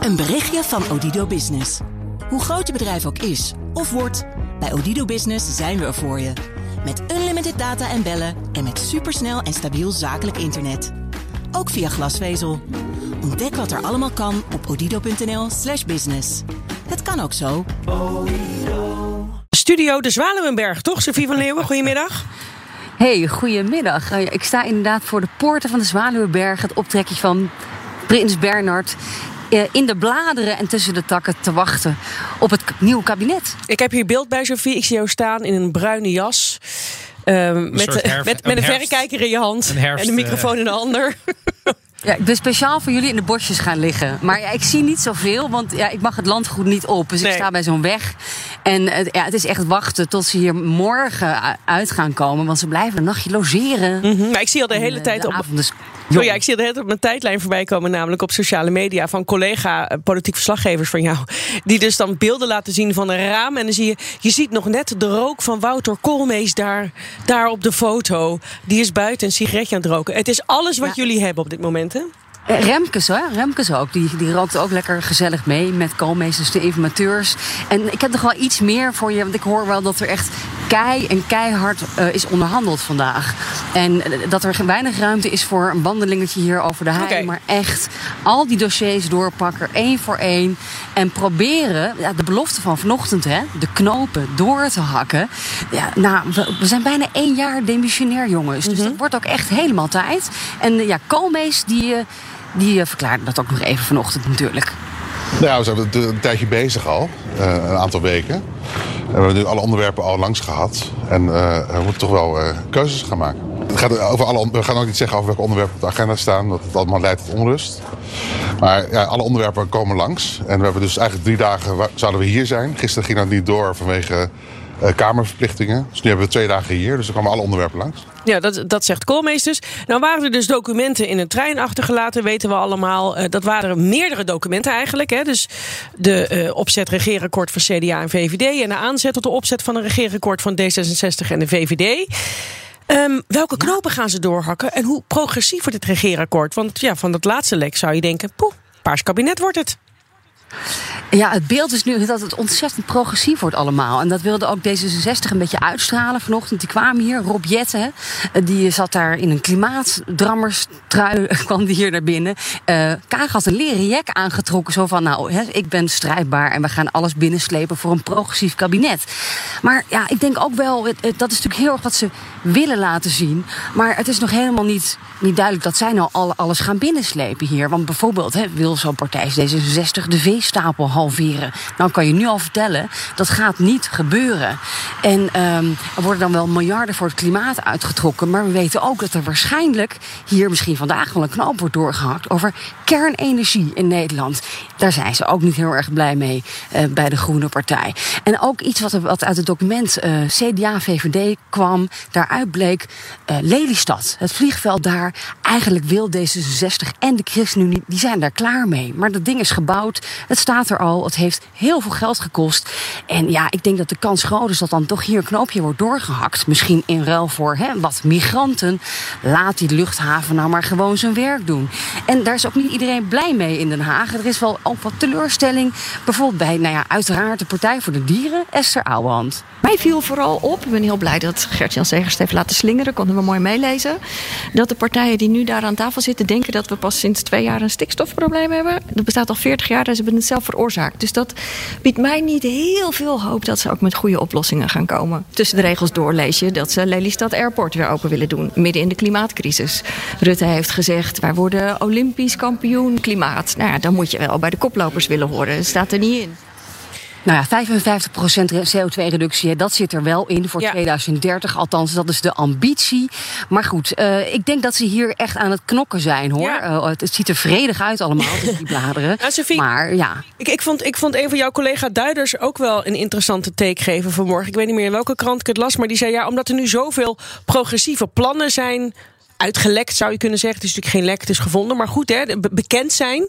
Een berichtje van Odido Business. Hoe groot je bedrijf ook is of wordt, bij Odido Business zijn we er voor je. Met unlimited data en bellen en met supersnel en stabiel zakelijk internet. Ook via glasvezel. Ontdek wat er allemaal kan op odido.nl/slash business. Het kan ook zo. Studio De Zwaluwenberg, toch? Sophie van Leeuwen, goedemiddag. Hey, goedemiddag. Uh, ik sta inderdaad voor de poorten van de Zwaluwenberg, het optrekje van Prins Bernard. Uh, in de bladeren en tussen de takken te wachten op het nieuwe kabinet. Ik heb hier beeld bij Sophie. Ik zie jou staan in een bruine jas. Uh, met, herf, met, met, een, een verrekijker in je hand herfst, en een microfoon in de ander. Ja, ik ben speciaal voor jullie in de bosjes gaan liggen. Maar ja, ik zie niet zoveel, want ja, ik mag het landgoed niet op. Dus nee. ik sta bij zo'n weg. En ja, het is echt wachten tot ze hier morgen uit gaan komen. Want ze blijven een nachtje logeren. Mm -hmm. Maar ik zie al de hele en, tijd de op... Dus Oh ja, ik zie het op mijn tijdlijn voorbij komen, namelijk op sociale media van collega politiek verslaggevers van jou. Die dus dan beelden laten zien van een raam. En dan zie je, je ziet nog net de rook van Wouter Koolmees daar, daar op de foto. Die is buiten een sigaretje aan het roken. Het is alles wat ja. jullie hebben op dit moment, hè? Remkes, hoor. Remkes ook. Die, die rookt ook lekker gezellig mee met koolmeesters, de informateurs. En ik heb nog wel iets meer voor je, want ik hoor wel dat er echt kei en keihard uh, is onderhandeld vandaag. En dat er weinig ruimte is voor een wandelingetje hier over de hei. Okay. Maar echt al die dossiers doorpakken, één voor één. En proberen, ja, de belofte van vanochtend, hè, de knopen door te hakken. Ja, nou, we, we zijn bijna één jaar demissionair, jongens. Dus mm -hmm. dat wordt ook echt helemaal tijd. En ja, Koolmees, die... Uh, die uh, verklaarde dat ook nog even vanochtend natuurlijk. Nou, we zijn een tijdje bezig al, uh, een aantal weken. We hebben nu alle onderwerpen al langs gehad. En uh, we moeten toch wel keuzes gaan maken. Het gaat over alle, we gaan ook niet zeggen over welke onderwerpen op de agenda staan, dat het allemaal leidt tot onrust. Maar ja, alle onderwerpen komen langs. En we hebben dus eigenlijk drie dagen zouden we hier zijn. Gisteren ging dat niet door vanwege uh, kamerverplichtingen. Dus nu hebben we twee dagen hier, dus er komen alle onderwerpen langs. Ja, dat, dat zegt Koolmeesters. Nou waren er dus documenten in een trein achtergelaten, weten we allemaal. Uh, dat waren meerdere documenten eigenlijk. Hè. Dus de uh, opzet regeerakkoord van CDA en VVD... en de aanzet tot de opzet van een regeerakkoord van D66 en de VVD... Um, welke knopen gaan ze doorhakken en hoe progressief wordt het regeerakkoord? Want ja, van dat laatste lek zou je denken, poeh, paars kabinet wordt het. Ja, het beeld is nu dat het ontzettend progressief wordt allemaal. En dat wilde ook D66 een beetje uitstralen vanochtend. Die kwamen hier, Rob Jette, die zat daar in een klimaatdrammerstrui, kwam die hier naar binnen. Uh, Kaag had een leren aangetrokken, zo van, nou, ik ben strijdbaar en we gaan alles binnenslepen voor een progressief kabinet. Maar ja, ik denk ook wel, dat is natuurlijk heel erg wat ze willen laten zien. Maar het is nog helemaal niet, niet duidelijk dat zij nou al, alles gaan binnenslepen hier. Want bijvoorbeeld wil zo'n partij D66 de veestapel halveren. Nou kan je nu al vertellen, dat gaat niet gebeuren. En um, er worden dan wel miljarden voor het klimaat uitgetrokken. Maar we weten ook dat er waarschijnlijk hier misschien vandaag wel een knoop wordt doorgehakt over kernenergie in Nederland. Daar zijn ze ook niet heel erg blij mee uh, bij de Groene Partij. En ook iets wat, wat uit het document uh, CDA-VVD kwam, daaruit bleek uh, Lelystad. Het vliegveld daar, eigenlijk wil D66 en de ChristenUnie, die zijn daar klaar mee. Maar dat ding is gebouwd, het staat er al, het heeft heel veel geld gekost. En ja, ik denk dat de kans groot is dat dan toch hier een knoopje wordt doorgehakt. Misschien in ruil voor hè, wat migranten. Laat die luchthaven nou maar gewoon zijn werk doen. En daar is ook niet iedereen blij mee in Den Haag. Er is wel ook wat teleurstelling. Bijvoorbeeld bij, nou ja, uiteraard de Partij voor de Dieren, Esther Ouwehand. Mij viel vooral op, ik ben heel blij dat Gert-Jan Segers heeft laten slingeren, konden we mooi meelezen, dat de partijen die nu daar aan tafel zitten denken dat we pas sinds twee jaar een stikstofprobleem hebben. Dat bestaat al 40 jaar, en ze hebben zelf veroorzaakt. Dus dat biedt mij niet heel veel hoop dat ze ook met goede oplossingen gaan komen. Tussen de regels door lees je dat ze Lelystad Airport weer open willen doen, midden in de klimaatcrisis. Rutte heeft gezegd, wij worden olympisch kampioen klimaat. Nou ja, dan moet je wel bij de koplopers willen horen. Dat staat er niet in. Nou ja, 55% CO2-reductie, dat zit er wel in voor ja. 2030. Althans, dat is de ambitie. Maar goed, uh, ik denk dat ze hier echt aan het knokken zijn, hoor. Ja. Uh, het, het, ziet er vredig uit allemaal, die bladeren. Nou, Sophie, maar ja. Ik, ik, vond, ik vond een van jouw collega-duiders ook wel een interessante take geven vanmorgen. Ik weet niet meer in welke krant ik het las, maar die zei ja, omdat er nu zoveel progressieve plannen zijn uitgelekt, zou je kunnen zeggen. Het is natuurlijk geen lek, het is gevonden. Maar goed, hè, bekend zijn.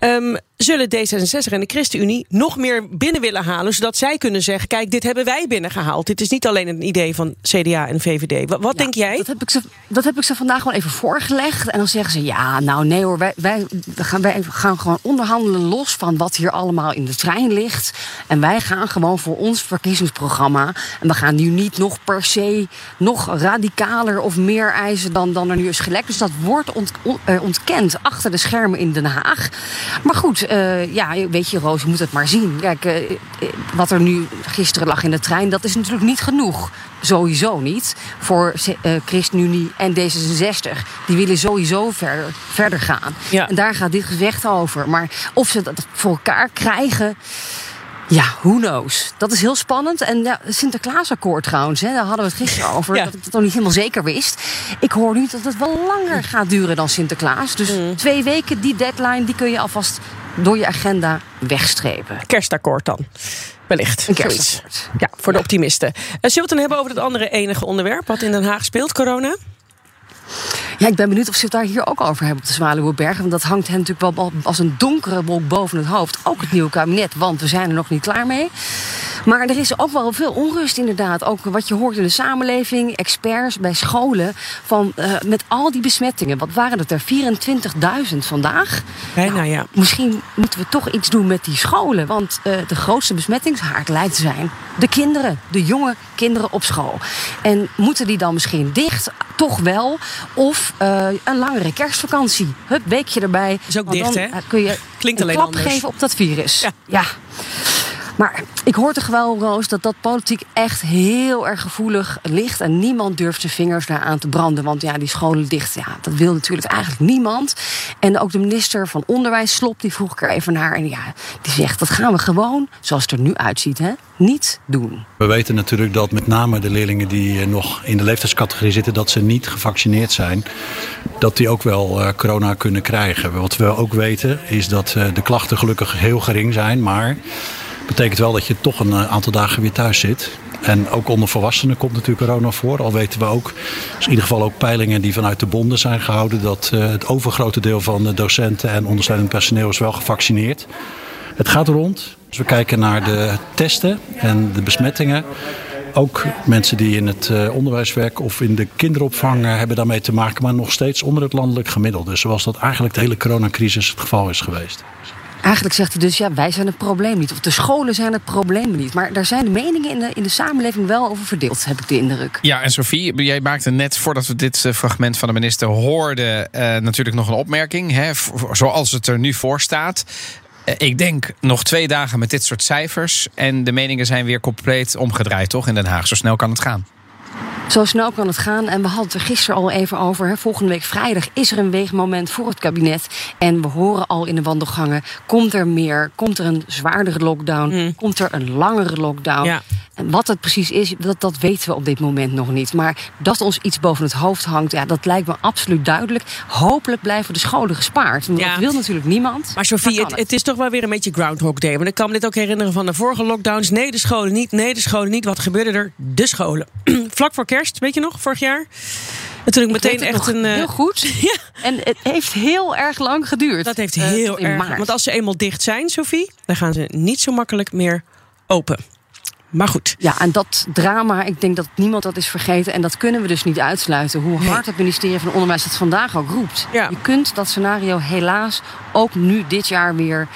Um, zullen D66 en de ChristenUnie nog meer binnen willen halen. Zodat zij kunnen zeggen: kijk, dit hebben wij binnengehaald. Dit is niet alleen een idee van CDA en VVD. Wat, wat denk jij? Dat heb, ik ze, dat heb ik ze vandaag wel even voorgelegd. En dan zeggen ze: ja, nou nee hoor, wij, wij, gaan, wij gaan gewoon onderhandelen los van wat hier allemaal in de trein ligt. En wij gaan gewoon voor ons verkiezingsprogramma. En we gaan nu niet nog per se nog radicaler of meer eisen dan, dan er nu is gelekt. Dus dat wordt ont, eh, ontkend achter de schermen in Den Haag. Maar goed, uh, ja, weet je, Roos, je moet het maar zien. Kijk, uh, wat er nu gisteren lag in de trein, dat is natuurlijk niet genoeg. Sowieso niet. Voor uh, ChristenUnie en D66. Die willen sowieso verder, verder gaan. Ja. En daar gaat dit gevecht over. Maar of ze dat voor elkaar krijgen. Ja, who knows? Dat is heel spannend. En ja, Sinterklaasakkoord trouwens, hè, daar hadden we het gisteren over. Dat ik dat nog niet helemaal zeker wist. Ik hoor nu dat het wel langer gaat duren dan Sinterklaas. Dus mm. twee weken, die deadline, die kun je alvast door je agenda wegstrepen. Kerstakkoord dan. Wellicht. Een kerstakkoord. Ja, voor de optimisten. Uh, zullen we het dan hebben over het andere enige onderwerp wat in Den Haag speelt, corona? Ja, ik ben benieuwd of ze het daar hier ook over hebben op de Zwaluweberg. Want dat hangt hen natuurlijk wel als een donkere wolk boven het hoofd. Ook het nieuwe kabinet, want we zijn er nog niet klaar mee. Maar er is ook wel veel onrust inderdaad. Ook wat je hoort in de samenleving, experts bij scholen. Van, uh, met al die besmettingen, wat waren het er? 24.000 vandaag? Bijna, nou, ja. Misschien moeten we toch iets doen met die scholen. Want uh, de grootste besmettingshaard lijkt te zijn de kinderen. De jonge kinderen op school. En moeten die dan misschien dicht? Toch wel. Of uh, een langere kerstvakantie. Hup, weekje erbij. Is ook dicht, dan, hè? Kun je Klinkt een alleen klap anders. geven op dat virus. Ja. ja. Maar ik hoor toch wel, Roos, dat dat politiek echt heel erg gevoelig ligt. En niemand durft zijn vingers daar aan te branden. Want ja, die scholen dicht, ja, dat wil natuurlijk eigenlijk niemand. En ook de minister van Onderwijs, Slop, die vroeg ik er even naar. En ja, die zegt, dat gaan we gewoon, zoals het er nu uitziet, hè, niet doen. We weten natuurlijk dat met name de leerlingen die nog in de leeftijdscategorie zitten... dat ze niet gevaccineerd zijn, dat die ook wel uh, corona kunnen krijgen. Wat we ook weten is dat uh, de klachten gelukkig heel gering zijn, maar betekent wel dat je toch een aantal dagen weer thuis zit. En ook onder volwassenen komt natuurlijk corona voor. Al weten we ook, dus in ieder geval ook peilingen die vanuit de bonden zijn gehouden, dat uh, het overgrote deel van de docenten en ondersteunend personeel is wel gevaccineerd. Het gaat rond. Dus we kijken naar de testen en de besmettingen. Ook mensen die in het uh, onderwijs werken of in de kinderopvang hebben daarmee te maken, maar nog steeds onder het landelijk gemiddelde. Zoals dat eigenlijk de hele coronacrisis het geval is geweest. Eigenlijk zegt hij dus, ja, wij zijn het probleem niet. Of de scholen zijn het probleem niet. Maar daar zijn de meningen in de, in de samenleving wel over verdeeld, heb ik de indruk. Ja, en Sophie, jij maakte net voordat we dit fragment van de minister hoorden... Uh, natuurlijk nog een opmerking. Hè, zoals het er nu voor staat. Uh, ik denk nog twee dagen met dit soort cijfers... en de meningen zijn weer compleet omgedraaid, toch, in Den Haag. Zo snel kan het gaan. Zo snel kan het gaan. En we hadden het er gisteren al even over. Hè. Volgende week vrijdag is er een weegmoment voor het kabinet. En we horen al in de wandelgangen: komt er meer? Komt er een zwaardere lockdown? Mm. Komt er een langere lockdown? Ja. En wat het precies is, dat, dat weten we op dit moment nog niet. Maar dat ons iets boven het hoofd hangt, ja, dat lijkt me absoluut duidelijk. Hopelijk blijven de scholen gespaard. Want Ja. dat wil natuurlijk niemand. Maar Sofie, het is toch wel weer een beetje Groundhog Day. Want ik kan me dit ook herinneren van de vorige lockdowns. Nee, de scholen niet. Nee, de scholen niet. Wat gebeurde er? De scholen. Vlak voor kerst, weet je nog, vorig jaar? En toen ik Ik meteen echt een... eh, Heel goed. Ja, En het heeft heel erg lang geduurd. dat heeft Eh, heel in erg... Want als ze eenmaal dicht zijn, Sofie, dan gaan ze niet zo makkelijk meer open. Maar goed. Ja, en dat drama, ik denk dat niemand dat is vergeten. En dat kunnen we dus niet uitsluiten. Hoe Nee. hard het ministerie van Onderwijs het vandaag ook roept. Ja. Je kunt dat scenario helaas ook nu dit jaar weer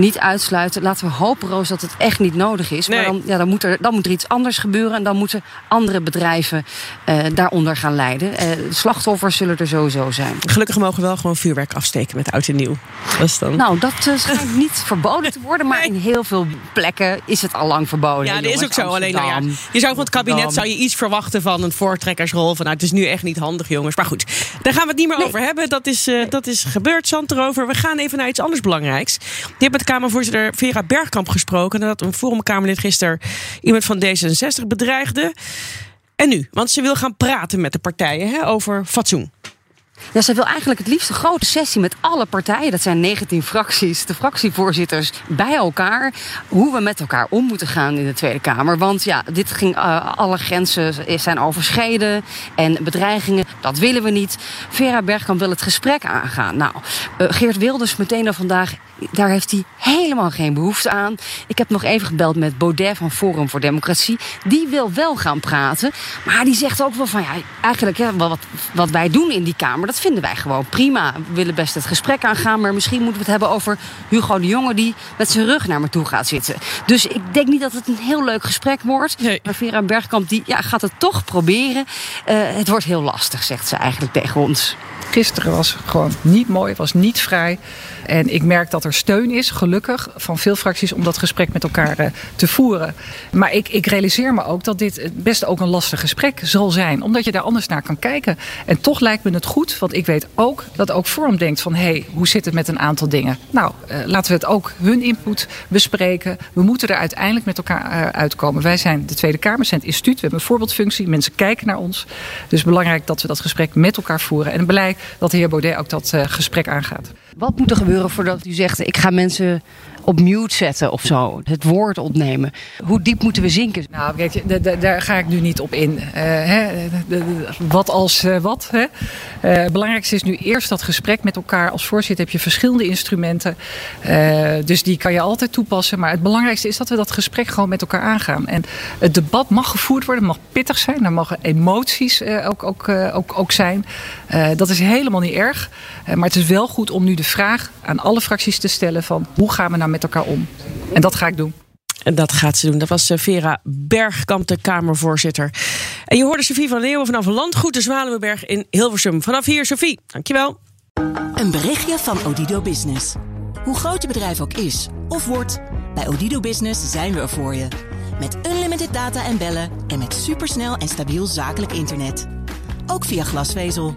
niet uitsluiten. Laten we hopen, Roos, dat het echt niet nodig is. Nee. Maar dan, ja, dan, moet er, dan moet er iets anders gebeuren. En dan moeten andere bedrijven eh, daaronder gaan lijden. Eh, slachtoffers zullen er sowieso zijn. Gelukkig mogen we wel gewoon vuurwerk afsteken met oud en nieuw. Dat is dan... Nou, dat eh, schijnt niet verboden te worden. Maar in heel veel plekken is het al lang verboden. Ja, dat is ook zo. Alleen, nou ja, je zou van het kabinet zou je iets verwachten van een voortrekkersrol. Van, nou, het is nu echt niet handig, jongens. Maar goed, daar gaan we het niet meer Nee. over hebben. Dat is, dat is gebeurd, zand erover. We gaan even naar iets anders belangrijks. Die hebben met Kamervoorzitter Vera Bergkamp gesproken. Nadat een Forumkamerlid gisteren iemand van D66 bedreigde. En nu? Want ze wil gaan praten met de partijen hè, over fatsoen. Ja, zij wil eigenlijk het liefst een grote sessie met alle partijen. Dat zijn 19 fracties, de fractievoorzitters bij elkaar. Hoe we met elkaar om moeten gaan in de Tweede Kamer. Want ja, dit ging, uh, alle grenzen zijn overschreden. En bedreigingen, dat willen we niet. Vera Bergkamp wil het gesprek aangaan. Nou, uh, Geert Wilders meteen al vandaag daar heeft hij helemaal geen behoefte aan. Ik heb nog even gebeld met Baudet van Forum voor Democratie. Die wil wel gaan praten. Maar die zegt ook wel van ja, eigenlijk ja, wat, wat wij doen in die Kamer, dat vinden wij gewoon prima. We willen best het gesprek aangaan. Maar misschien moeten we het hebben over Hugo de Jonge die met zijn rug naar me toe gaat zitten. Dus ik denk niet dat het een heel leuk gesprek wordt. Nee. Maar Vera Bergkamp die, ja, gaat het toch proberen. Uh, het wordt heel lastig, zegt ze eigenlijk tegen ons. Gisteren was gewoon niet mooi, was niet vrij. En ik merk dat er steun is, gelukkig, van veel fracties om dat gesprek met elkaar uh, te voeren. Maar ik, ik realiseer me ook dat dit best ook een lastig gesprek zal zijn, omdat je daar anders naar kan kijken. En toch lijkt me het goed, want ik weet ook dat ook Vorm denkt van hé, hey, hoe zit het met een aantal dingen? Nou, uh, laten we het ook hun input bespreken. We moeten er uiteindelijk met elkaar uitkomen. Wij zijn de Tweede Kamer, zijn instituut, we hebben een voorbeeldfunctie, mensen kijken naar ons. Dus belangrijk dat we dat gesprek met elkaar voeren. En blij dat de heer Baudet ook dat gesprek aangaat. Wat moet er gebeuren voordat u zegt: ik ga mensen op mute zetten of zo, het woord ontnemen? Hoe diep moeten we zinken? Nou, kijk, daar ga ik nu niet op in. Uh, hè, wat als uh, wat? Hè? Uh, het belangrijkste is nu eerst dat gesprek met elkaar. Als voorzitter heb je verschillende instrumenten, dus die kan je altijd toepassen. Maar het belangrijkste is dat we dat gesprek gewoon met elkaar aangaan. En het debat mag gevoerd worden, mag pittig zijn, er mogen emoties ook, ook, ook, ook zijn. dat is helemaal niet erg, maar het is wel goed om nu de vraag aan alle fracties te stellen van hoe gaan we nou met elkaar om? En dat ga ik doen. En dat gaat ze doen. Dat was Vera Bergkamp, de Kamervoorzitter. En je hoorde Sofie van Leeuwen vanaf Landgoed de Zwaluwenberg in Hilversum. Vanaf hier, Sofie. Dankjewel. Een berichtje van Odido Business. Hoe groot je bedrijf ook is of wordt, bij Odido Business zijn we er voor je. Met unlimited data en bellen en met supersnel en stabiel zakelijk internet. Ook via glasvezel.